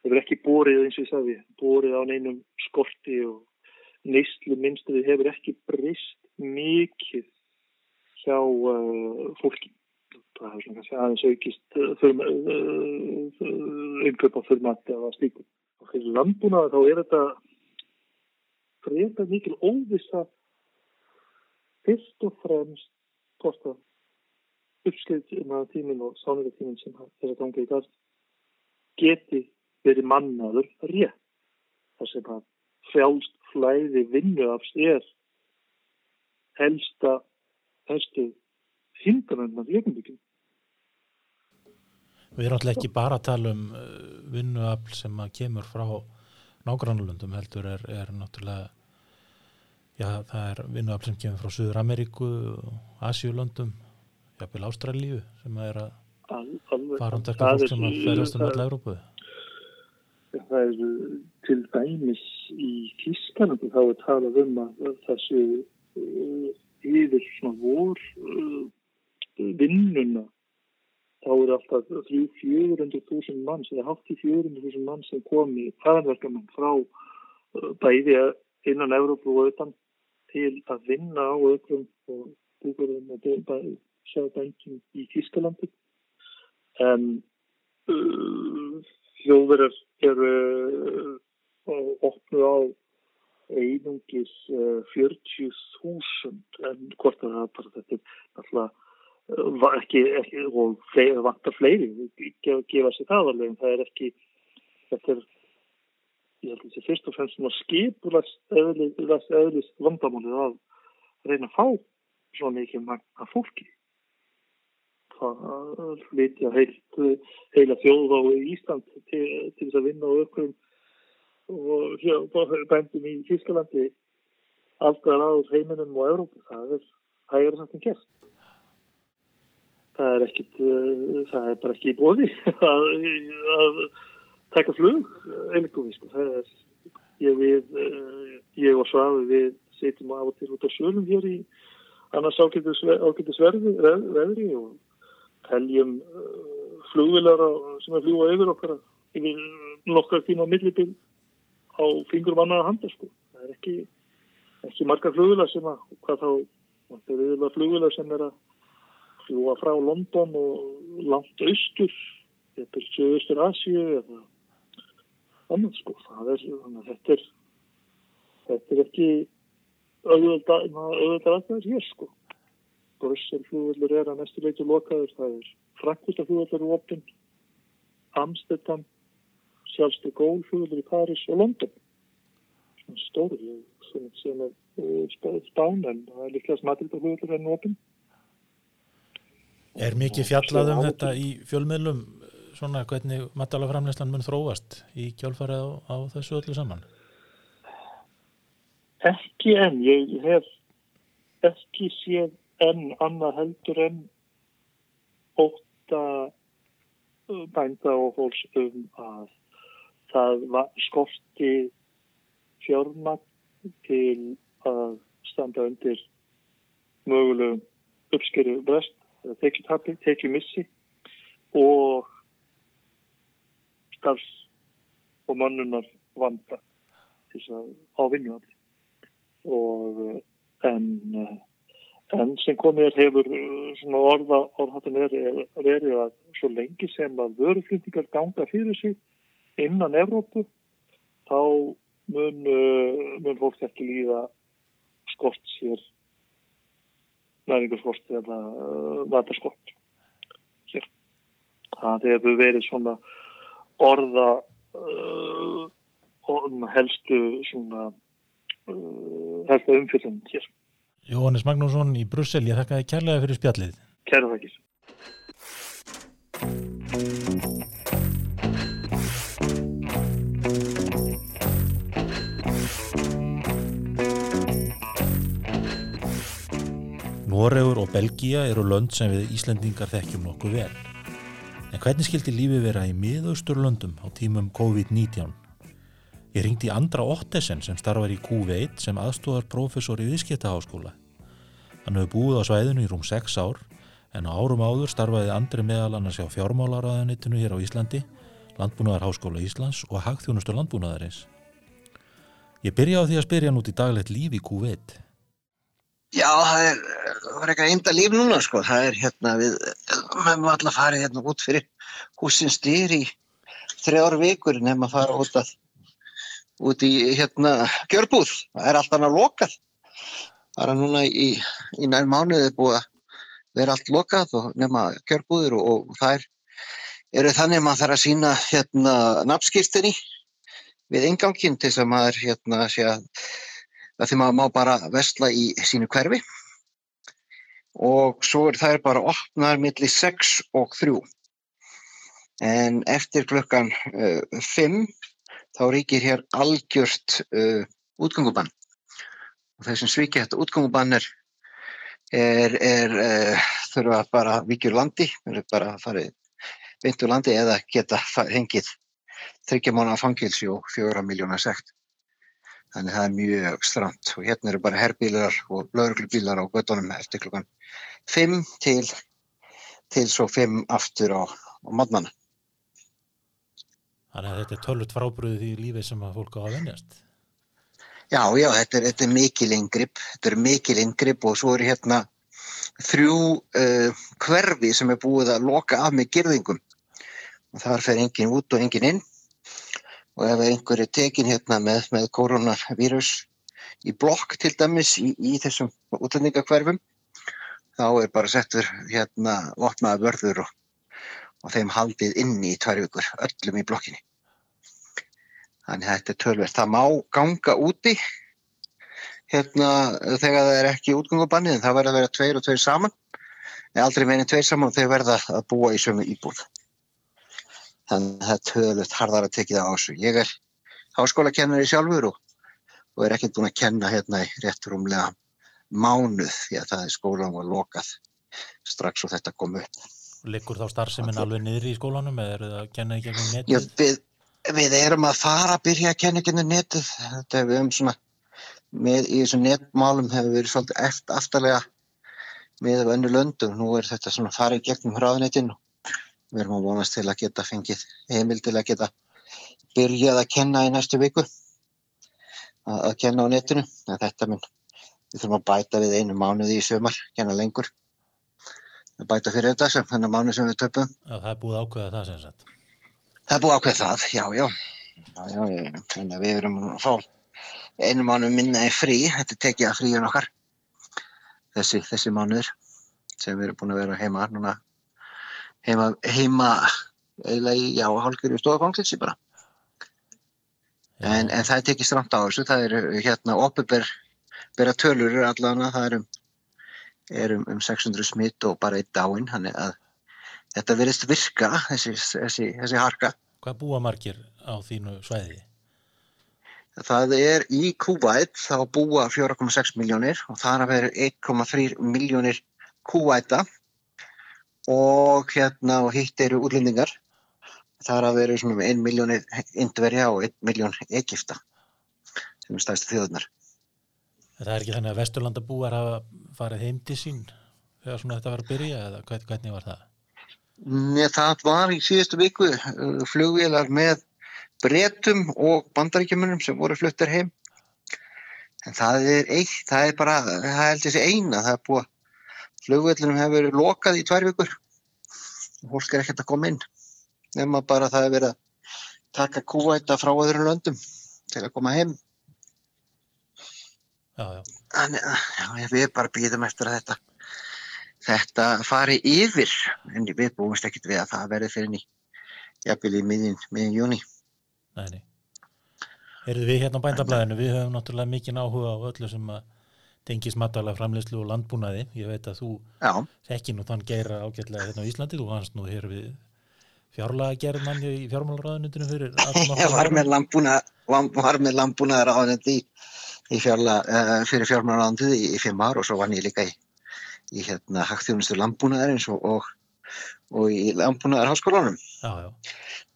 það er ekki bórið eins og ég sagði bórið á neinum skorti og neyslu minnstuði hefur ekki brist mikið hjá uh, fólki. Það er svona aðeins aukist umköp á þurrmatti eða slíkum. Og fyrir landbúnaða þá er þetta frekar mikil óvisa fyrst og fremst hvort að uppskriðina tímin og sánuga tímin sem þess að ganga í dag geti verið mannaður rétt. Það sem að frjálst flæði vinnuafs er helsta helstu hindranum af jöfnbygging. Við erum alltaf ekki bara að tala um vinnuafl sem að kemur frá nágrannulundum heldur er, er náttúrulega já það er vinnuafl sem kemur frá Suður Ameríku og Asjulundum jafnvel Ástralíu sem er að farandverka fólk sem að ferðast um alltaf Európu Það er til dæmis í Kískanandi þá er talað um að þessu uh, yfir svona vor uh, vinnuna. Þá er alltaf 300-400.000 manns eða hátt í 400.000 manns sem komi farandverkamann frá uh, bæði innan Európu og utan til að vinna á öllum og búkurðum og sjábænkjum í Kískalandi en uh, þjóðverðar eru uh, opnu á einungis uh, 40.000 en hvort að það bara þetta er alltaf ekki, ekki og fleiri, vantar fleiri að gefa sér það alveg en það er ekki þetta er ég held að er fyrst og fremst svona skipulast eðlist vandamálið að reyna að fá svo mikið magna fólki það flytja heilt heila þjóð á Ísland til, til þess að vinna á ökkum og hér bændum í Þískalandi alltaf aður heiminum og Európa það er hægara samt en gert það er ekkit það er bara ekki í bóði [LAUGHS] að, að taka flug einhverjum sko. það er ég við ég og Svafi við setjum á og til út á sjölum hér í annars ágættis veðri og teljum uh, flugvilar sem er fljúa yfir okkar yfir nokkar tíma millibil á fingurum annar handar sko. Það er ekki, ekki margar flugvilar sem að, hvað þá, það er yfirlega flugvilar sem er að fljúa frá London og langt austur, þetta er söðustur Asíu eða annars sko. Það er, þetta er, þetta er ekki auðvitað aðstæðis hér sko. Brussel flugvöldur er að næstu leitu lokaður, það er Frankfurta flugvöldur í opn, Amsterdam, sjálfstu gól flugvöldur í Paris og London. Svona stóri sem, sem er uh, spán en það er líklega Madrid flugvöldur enn opn. Er mikið fjallað um þetta í fjölmiðlum svona hvernig matalaframleyslan mun þróast í kjálfarið á, á þessu öllu saman? Ekki enn, ég hef ekki séð en annað heldur en óta bænda og fólks um að það skorti fjármagn til að standa undir mögulegum uppskeru brest, tekjutabi, tekjumissi og starfs og mannunar vanda þess að ávinna og en En sem komið hefur svona orða orðhattin verið að svo lengi sem að vöruflýtingar ganga fyrir sig innan Evrópu þá mun, mun fólk ekki líða skort sér næringarskort eða vatarskort hér. Það hefur verið svona orða uh, helstu svona uh, helstu umfjöldum hér. Jóhannes Magnússon í Brussel, ég þakka þið kærlega fyrir spjallið. Kæra þakkis. Noregur og Belgia eru lönd sem við Íslendingar þekkjum nokkuð vel. En hvernig skildi lífi vera í miðausturlöndum á tímum COVID-19? Ég ringdi Andra Ottesen sem starfar í Q1 sem aðstóðar profesor í Viðskiptaháskóla. Hann hefur búið á svæðinu í rúm 6 ár en á árum áður starfaði Andri meðal annars á fjármálaráðanitinu hér á Íslandi, Landbúnaðarháskóla Íslands og Hagþjónustur Landbúnaðarins. Ég byrja á því að spyrja hann út í daglegt líf í Kuveit. Já, það er, það er eitthvað einda líf núna sko, það er hérna við, við höfum alltaf farið hérna út fyrir húsin styr í þrjár vikur nefn að fara út að út í hérna kjörbúð, það er alltaf að lokað, það er núna í, í nær mánuði búið að vera allt lokað og nefna kjörbúður og, og það er, eru þannig að maður þarf að sína hérna nafnskýrstinni við ingangin til þess að maður hérna sé að því maður má bara vestla í sínu hverfi. Og svo er það bara opnar millir 6 og 3 en eftir klukkan 5 uh, þá ríkir hér algjört uh, útgöngubann. Og þessum svikið þetta útgöngubann er, er, er uh, þurfa bara vikjur landi bara að fara vintur landi eða geta hengið þryggja mánu að fangilsi og fjóra miljónar sekt. Þannig það er mjög stramt og hérna eru bara herbílar og lauruglubílar á göttunum eftir klukkan 5 til, til svo 5 aftur á, á modnana. Þannig að þetta er tölvut frábröðið í lífi sem að fólk á að venjast. Já, já, þetta er, þetta er mikil yngripp, þetta er mikil yngripp og svo eru hérna þrjú uh, hverfi sem er búið að loka af með girðingum og þar fer engin út og engin inn og ef einhver er tekin hérna með, með koronavírus í blokk til dæmis í, í þessum útlendingakverfum þá er bara settur hérna vopnaða vörður og, og þeim haldið inni í tvær vikur, öllum í blokkinni. Þannig að þetta er tölverð. Það má ganga úti hérna þegar það er ekki útgangubannið en það verður að vera tveir og tveir saman en aldrei meinin tveir saman og þeir verða að búa í sömu íbúð þannig að það er töðulegt harðar að tekið á þessu. Ég er háskólakennari sjálfur og, og er ekkert búin að kenna hérna í rétt rúmlega mánuð því að það er skólan var lokað strax og þetta kom upp. Liggur þá starfseminn alveg niður í skólanum eða eru það að kenna í gegnum netið? Við, erum að fara að byrja að kenna gegnum netið. Þetta er við um svona, með í þessum netmálum hefur verið svolítið eftir aftalega með af önnu löndu. Nú er þetta svona farið gegnum hraðnetinu Við erum að vonast til að geta fengið heimil til að geta byrjað að kenna í næstu viku að, að kenna á netinu. Þetta minn, við þurfum að bæta við einu mánuði í sömar, kenna lengur. Að bæta fyrir þetta sem þennan mánuð sem við töpum. Já, það er búið ákveða það sem sagt. Það er búið ákveða það, já, já. já, já ég, þannig að við erum að fá einu mánuð minna í frí, þetta er tekið að fríun okkar. Þessi, þessi mánuður sem við erum búin að vera heima núna. Heima, heima eða í, já, hálfur í stofanglissi bara. En, en það er tekið stramt á þessu, það er hérna opubera tölur allan að það er um, er um, um 600 smitt og bara eitt dáinn, þannig að þetta verðist virka, þessi, þessi, þessi harka. Hvað búa margir á þínu svæði? Það er í Kuwait, þá búa 4,6 miljónir og það er að vera 1,3 miljónir Kuwaita og hérna og hitt eru útlendingar það er að um 1 miljón indverja og 1 miljón Egipta sem er stæðstu þjóðunar Það er ekki þannig að Vesturlandabúar hafa farið heim til sín þegar svona þetta var að byrja eða hvernig var það? Það var í síðustu viku uh, flugvélar með bretum og bandaríkjumunum sem voru fluttir heim. En það er eitt, það er bara það heldur þessi eina, það er búið flugvöllunum hefur verið lokað í tvær vikur. Og fólk er ekkert að koma inn nema bara það hefur verið að taka kúæta frá öðrum löndum til að koma heim. Já, já. Þannig að við bara býðum eftir að þetta þetta fari yfir en við búumst ekkert við að það verði fyrir ný jafnvel í miðin, miðin júni Nei, nei. Erðu við hérna á bændablaðinu, við höfum náttúrulega mikið áhuga á öllu sem að tengis matala framleyslu og landbúnaði. Ég veit að þú þekki nú þann geira ágætlega hérna á Íslandi. Þú vannst nú hér við fjárlega gerðmann í fjármálaráðunundinu fyrir [LAUGHS] ég var með landbúnaðar landbúnaðaráðunundi í, í fjárla, uh, fyrir fjármálaráðunundi í, í fimm ár og svo vann ég líka í, í hérna hagþjónustu landbúnaðarins og, og, og í landbúnaðarháskólanum já já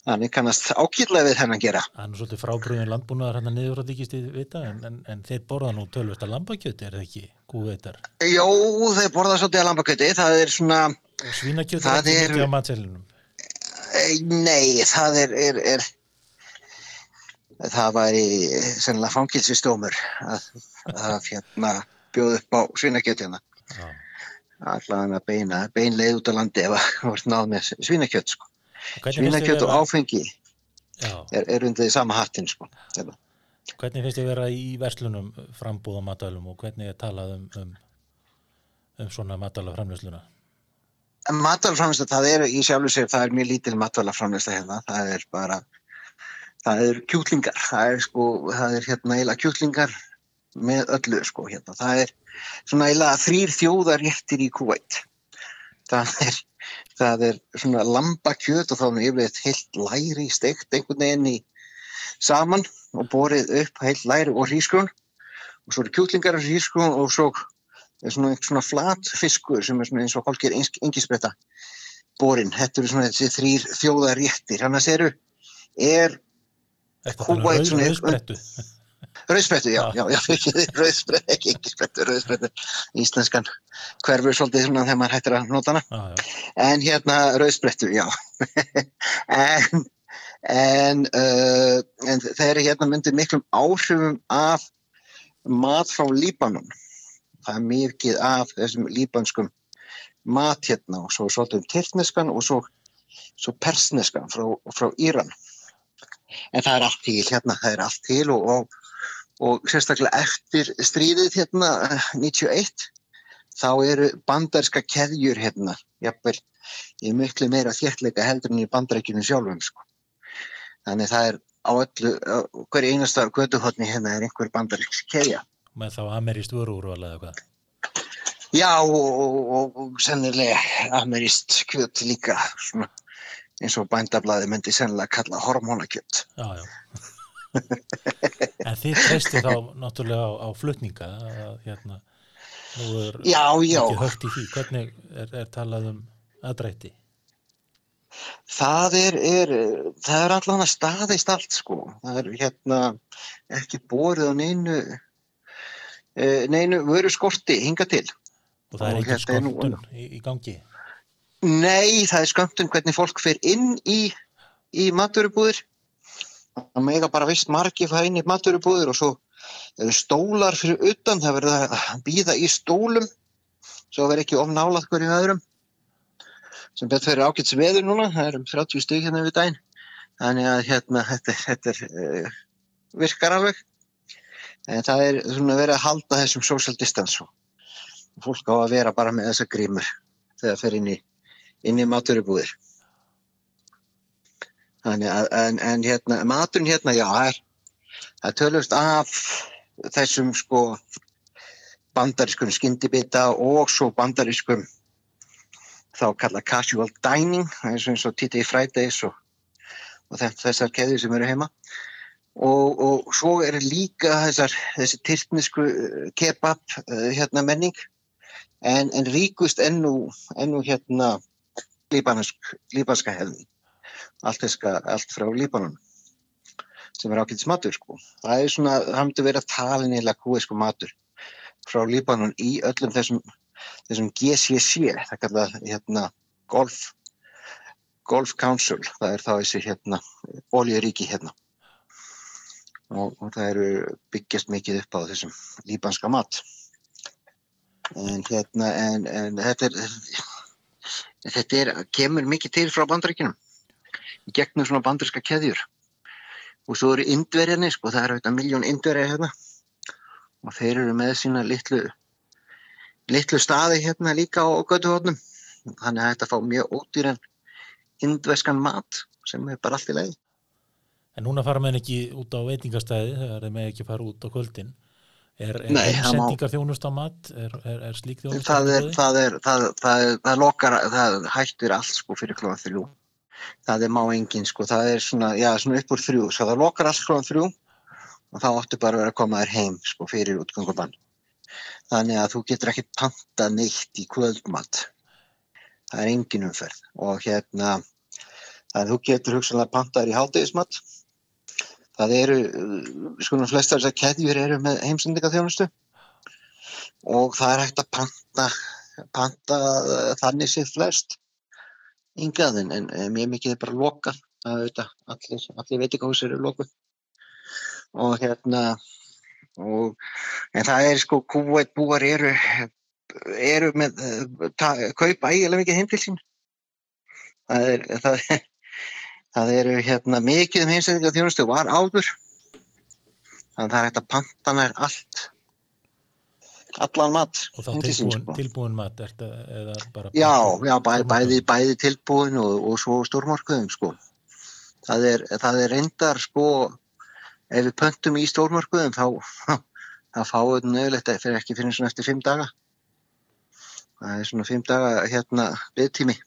Þannig kannast ákýrlega við hennan gera. Það er nú svolítið frábröðin landbúnaðar hann að niður að ekki stið vita en, en, en þeir borða nú tölvist að lambakjöti, er það ekki? Gúveitar. Jó, þeir borða svolítið að lambakjöti, það er svona... Svínakjöti er ekki mikið á matselinum? Nei, það er, er, er það væri sennilega fangilsistómur að, að hérna bjóð upp á svínakjötjana Já, allavega að beina, beinleið út á landi ef það [LAUGHS] vart náð með svínakjöt sko. Og hvernig finnst þér svínakjöt og áfengi er, er undir því sama hattin sko. Hérna. hvernig finnst þið vera í verslunum frambúða matalum og hvernig er talað um, um, um svona matala framleysluna? En matvælaframlæsla, það er í sjálfu sér, það er mjög lítil matvælaframlæsla hérna, það er bara, það er kjúklingar, það er sko, það er hérna eiginlega kjúklingar með öllu sko hérna, það er svona eiginlega þrýr þjóðar réttir í Kuwait. Það er, það er svona lambakjöt og þá er yfirleitt heilt læri steikt einhvern veginn í saman og borið upp heilt læri og hrísgrun og svo eru kjúklingar og hrísgrun og svo er svona, svona flat fiskur sem er svona eins og hálfgeir engisbretta borin. Þetta eru svona þessi þrýr þjóðaréttir. Eru, er Þetta Kúba er er svona- rauðsprettu. Rauðsprettu, já, já, já, rauðsprettu, [LAUGHS] ekki engisbrettu, rauðsprettu, íslenskan hverfur svolítið svona þegar maður hættir að nota hana. Já, já, En hérna rauðsprettu, já. [LAUGHS] en en, uh, en þeir eru hérna myndið miklum áhrifum af mat frá Líbanon. Það er mikið af þessum líbanskum mat hérna og svo svolítið um tyrkneskan og svo, svo persneskan frá, frá Íran. En það er allt til hérna, það er allt til og, og, og sérstaklega eftir stríðið hérna eh, 91 þá eru bandarska keðjur hérna, jafnvel í miklu meira þéttleika heldur en í bandarækjunum sjálfum sko. Þannig það er á öllu, hverju einasta göduhotni hérna er einhver bandarísk keðja. með þá ameríst vörúrval eða hvað. Já og, og, og sennilega ameríst kjöt líka svona, eins og bændablaði myndi sennilega kalla hormónakjöt. Já, já. [LAUGHS] en þið treystu þá náttúrulega á, á flutninga að hérna, nú er Já, já, ekki högt í því. Hvernig er, er talað um aðdrætti? það er, er, það er allan að staðist allt sko. Það er hérna ekki borið á neinu, eh, neinu vöru skorti hinga til. Og það er ekki hérna er nú- skortun í, í gangi. Nei, það er skömmtun hvernig fólk fer inn í, í maturubúðir. Það mega bara vist margi í maturubúðir og svo eru stólar fyrir utan, það verður að býða í stólum svo verður ekki ofnálað hverju öðrum. Sem betur fyrir ágæts veður núna, það er um 30 stig hérna við daginn. Þannig að hérna, þetta, þetta er, uh, virkar alveg. En það er svona verið að halda þessum social distance og fólk á að vera bara með þessa grímur þegar það fer inn í í maturubúðir. En, en hérna, maturinn hérna, já, það er, tölust af þessum sko bandarískum skyndibita og svo bandarískum þá kalla casual dining, eins og TT Fridays og, og þetta, þessar keðjur sem eru heima. Og, og svo er líka þessar, þessi tyrknisku eh, kebab uh, hérna menning en, en ríkust ennú, ennú hérna líbansk, líbanska hefði allt, þeska, allt frá Líbanon sem er ákveðis matur sko. það er svona, það myndi vera talin eða kúisku matur frá Líbanon í öllum þessum þessum GCC, það kalla hérna Golf Golf Council, það er þá þessi hérna oljuríki hérna. Og, og það eru byggjast mikið upp á þessum líbanska mat. En hérna en, en þetta er þetta er, kemur mikið til frá bandaríkinum í gegnum svona bandaríska keðjur og svo eru indverjarnir, sko, það eru þetta miljón indverjar hérna og þeir eru með sína litlu litlu staði hérna líka á götuhóttnum þannig að þetta fá mjög ódýran indverskan mat sem er bara allt í leið En núna fara menn ekki út á veitingastæði þegar þeir með ekki fara út á kvöldin. Er, er Nei, það má- sendingar þjónust á mat? Er, er, er slík þjónust það er, það er, það, það, er, það lokar, það hættir allt sko fyrir klóðan þrjú. Það er má engin sko, það er svona, já, svona upp úr þrjú, svo það lokar allt klóðan þrjú og þá áttu bara að vera að koma þér heim sko fyrir útgöngubann. Þannig að þú getur ekki panta neitt í kvöldmat. Það er engin umferð og hérna, þannig að þú getur hugsanlega pantaðir í hátegismat. Það eru, sko, flestar þessar keðjur eru með heimsendingaþjónustu og það er hægt að panta, panta þannig séð flest yngaðin en, en mjög mikið er bara lokað þetta, allir, allir veitingahús eru lokuð. Og hérna og, en það er sko kúveit búar eru eru með ta, kaupa ægilega mikið heim til sín. Það er það, það eru hérna mikið um heimsendinga þjónustu var áður. Þannig að það er hægt að panta nær allt allan mat Og þá tilbúin, sko. tilbúin mat ertu, eða bara... Já, já, bæ, bæði, bæði tilbúin og, og svo stórmörkuðum sko. Það er, það er reyndar sko, ef við pöntum í stórmörkuðum þá, [LAUGHS] þá fáum við nöðulegt fyrir ekki fyrir svona eftir fimm daga. Það er svona fimm daga hérna viðtími.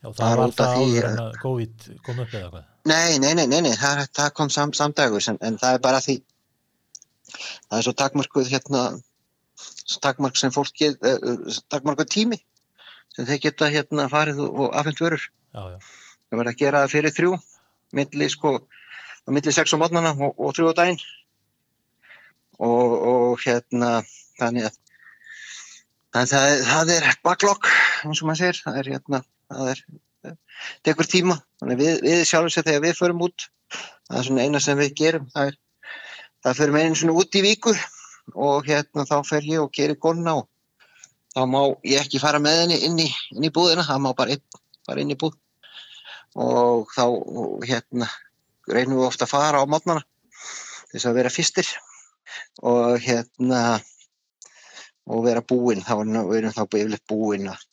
Já, það var út af það því, áður en að COVID kom upp eða hvað. Nei, nei, nei, nei, nei það, það kom sam, samdagur en, en það er bara því það er svo takmarkuð hérna takmark sem fólkið uh, takmarkuð tími sem þeir geta hérna farið og, og afhengt vörur. Já, já, Það verður að gera það fyrir þrjú, milli sko, á milli sex á mótnana og, og þrjú á daginn. Og, og hérna, þannig að það, það er backlog, eins og maður segir, það er hérna, það er, tekur tíma. Þannig við, við sjálfum sér þegar við förum út, það er svona eina sem við gerum, það er, það förum einu svona út í viku og hérna þá fer ég og gerir gonna og þá má ég ekki fara með henni inn í, inn í búðina, það má bara einn fara inn í búð. Og þá og hérna reynum við ofta að fara á mótnana þess að vera fyrstir og hérna og vera búinn, þá erum þá yfirleitt búinn að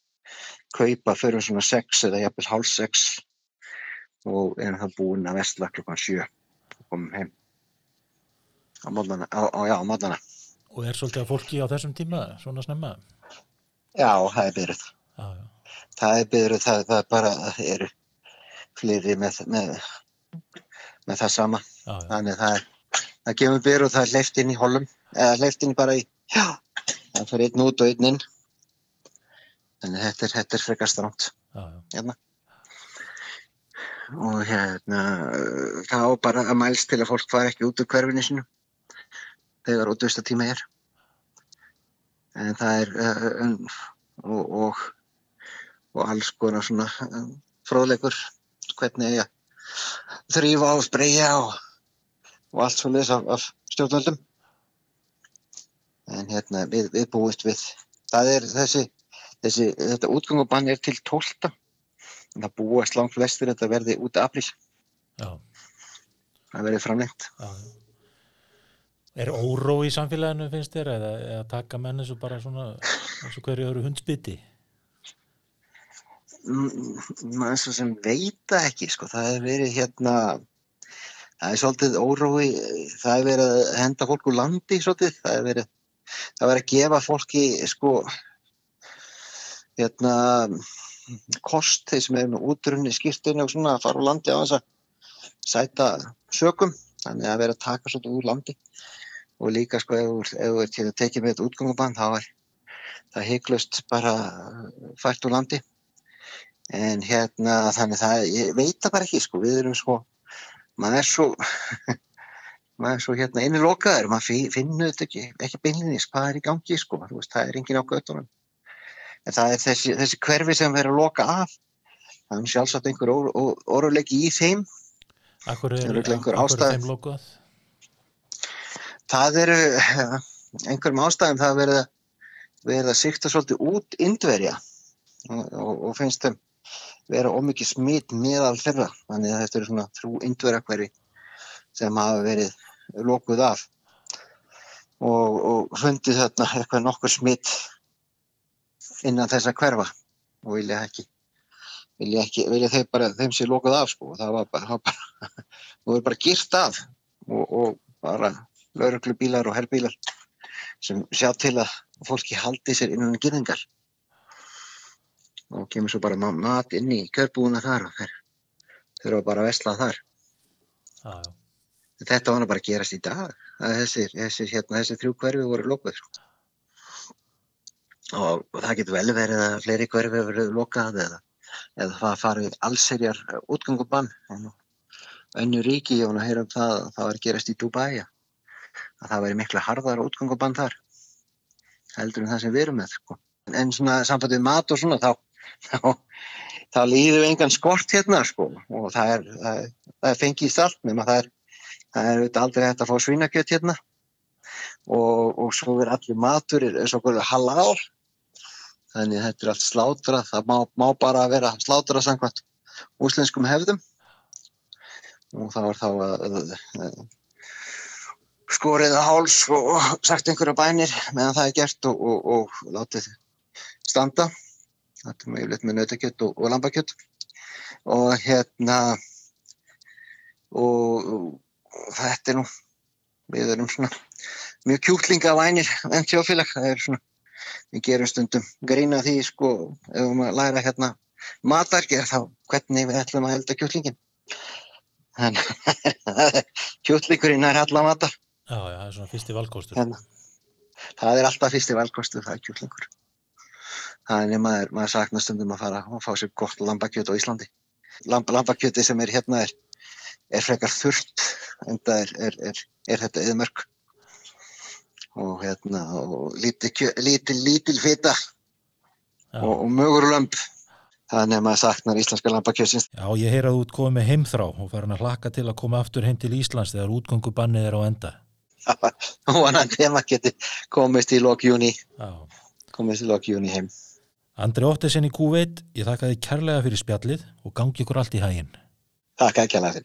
kaupa fyrir svona sex eða jafnvel hálf sex og erum þá búinn að vestla klukkan sjö og komum heim á mótnana, á, á, já, á mótnana og er svolítið að fólki á þessum tíma svona snemma? já, það er byrjuð. Já, það er byrjuð, það, það er bara það eru fleiri með, með, með það sama. Já, þannig að það, er, það kemur byr og það er hleyft inn í holum eða hleyft inn bara í já, það fyrir einn út og einn inn. Þannig þetta er, þetta er já, já, hérna. Og hérna það á bara að mælst til að fólk fara ekki út úr hverfinu sinu þegar útvista tíma er. En það er uh, og, og og alls konar svona um, fróðleikur hvernig þrýfa og spreyja og, og allt svo liðs af, af stjórnvöldum. En hérna við, við búist við það er þessi, þessi þetta útgangubann er til 12 en það búast langt flestir þetta verði út af april já, það verði framlengt. Já. Er óró í samfélaginu finnst þér eða, eða taka menn þessu bara svona eins og hverju eru hundsbytti? Mm, maður svo sem veit það ekki sko, það hefur verið hérna það er svolítið órói það hefur verið að henda fólk úr landi svolítið, það hefur verið það hefur verið að gefa fólki sko hérna kost þeir sem hefur útrunni skýrtinu og svona að fara úr landi á þess að sæta sökum. Þannig að vera að taka svolítið úr landi og líka sko ef þú- ert til að tekið með þetta útgangubann þá er það heiklust bara fært úr landi. En hérna þannig það, ég veit það bara ekki sko, við erum sko maður er svo [LAUGHS] maður er svo hérna inni lokaður, maður fi- finnur þetta ekki, ekki beinlinis hvað er í gangi sko, veist, það er engin á göttunum en það er þessi, þessi hverfi sem verður að loka af er sjálfsagt einhver óruleiki í þeim. Akkur er, er einhver akkur er ástæða. þeim lokuð? Það eru [LAUGHS] einhverjum ástæðum það er verið að verið að sikta svolítið út indverja. Og, og, og finnst þeim vera ómikið smit meðal þeirra. Þannig að þetta eru svona þrjú indverja hverfi sem hafa verið lokuð af. Og, og fundið þarna eitthvað nokkur smitt innan þessa hverfa og vilja ekki vilja ekki, vilja þeim bara þeim sé lokuð af sko. Og það var bara, [LAUGHS] það var bara, [LAUGHS] það var bara girt af og, og bara lauruglubílar og herbílar sem sjá til að fólki haldi sér innan gyrðingar og kemur svo bara ma- mat inn í kjörbúðuna þar og þeir þurfa bara að vesla þar. Já, þetta var bara að gerast í dag að þessir, þessir, hérna, þessir þrjú hverfi voru lokuð sko. og, það getur vel verið að fleiri hverfi verið lokað eða, eða það farið allserjar útgangubann önnu ríki og að heyra um það að það var gerast í Dubai að að það væri miklu harðar útgangubann þar heldur en það sem við erum með sko. en svona sambandið mat og svona þá, þá, þá líður við engan skort hérna sko. Og það er, það, er- það er fengist allt nema það er, það er aldrei hægt að fá svínakjöt hérna. Og, og svo er allir matur eins og okkur halal. Þannig þetta er allt slátra það má, má bara vera slátra samkvæmt úslenskum hefðum. Og þá er þá að, að skoriða háls og sagt einhverja bænir meðan það er gert og, og, og látið standa. Þetta er mjög litt með nautakjött og, og lambakjött og hérna og þetta er nú við erum svona mjög kjúklingavænir en tjófélag það er svona við gerum stundum grína því sko ef við maður læra hérna matarger þá hvernig við ætlum að helda kjúklingin þannig [LAUGHS] kjúklingurinn er alla matar Já, já, það er svona fyrsti valkostur. hérna. það er alltaf fyrsti valkostur það er kjúklingur þannig maður, maður saknar stundum að fara og fá sér gott lambakjöt á Íslandi Lamb, lambakjöti sem er hérna er, er frekar þurft en það er, er, er, er þetta yðmörk og hérna og lítil, lítil, lítil fita og, og mögur lömb þannig að maður saknar íslenska lambakjötsins Já, ég heyr að þú ert komið með heimþrá og farin að hlakka til að koma aftur heim til Íslands þegar útgöngu bannið er á enda. Vonandi að maður geti komist í lok júni Já. komist í lok júni heim Andri Óttesen í Kúveit, ég þakka þið kærlega fyrir spjallið og gangi ykkur allt í hæginn. Takk ekki alveg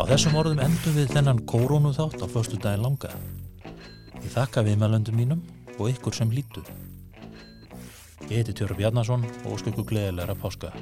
Á þessum orðum endum við þennan kórónu þátt á föstu daginn langa. Ég þakka viðmælöndum mínum og ykkur sem lítur. Ég heiti Tjóra Bjarnason og ósku ykkur gleðilegra páska.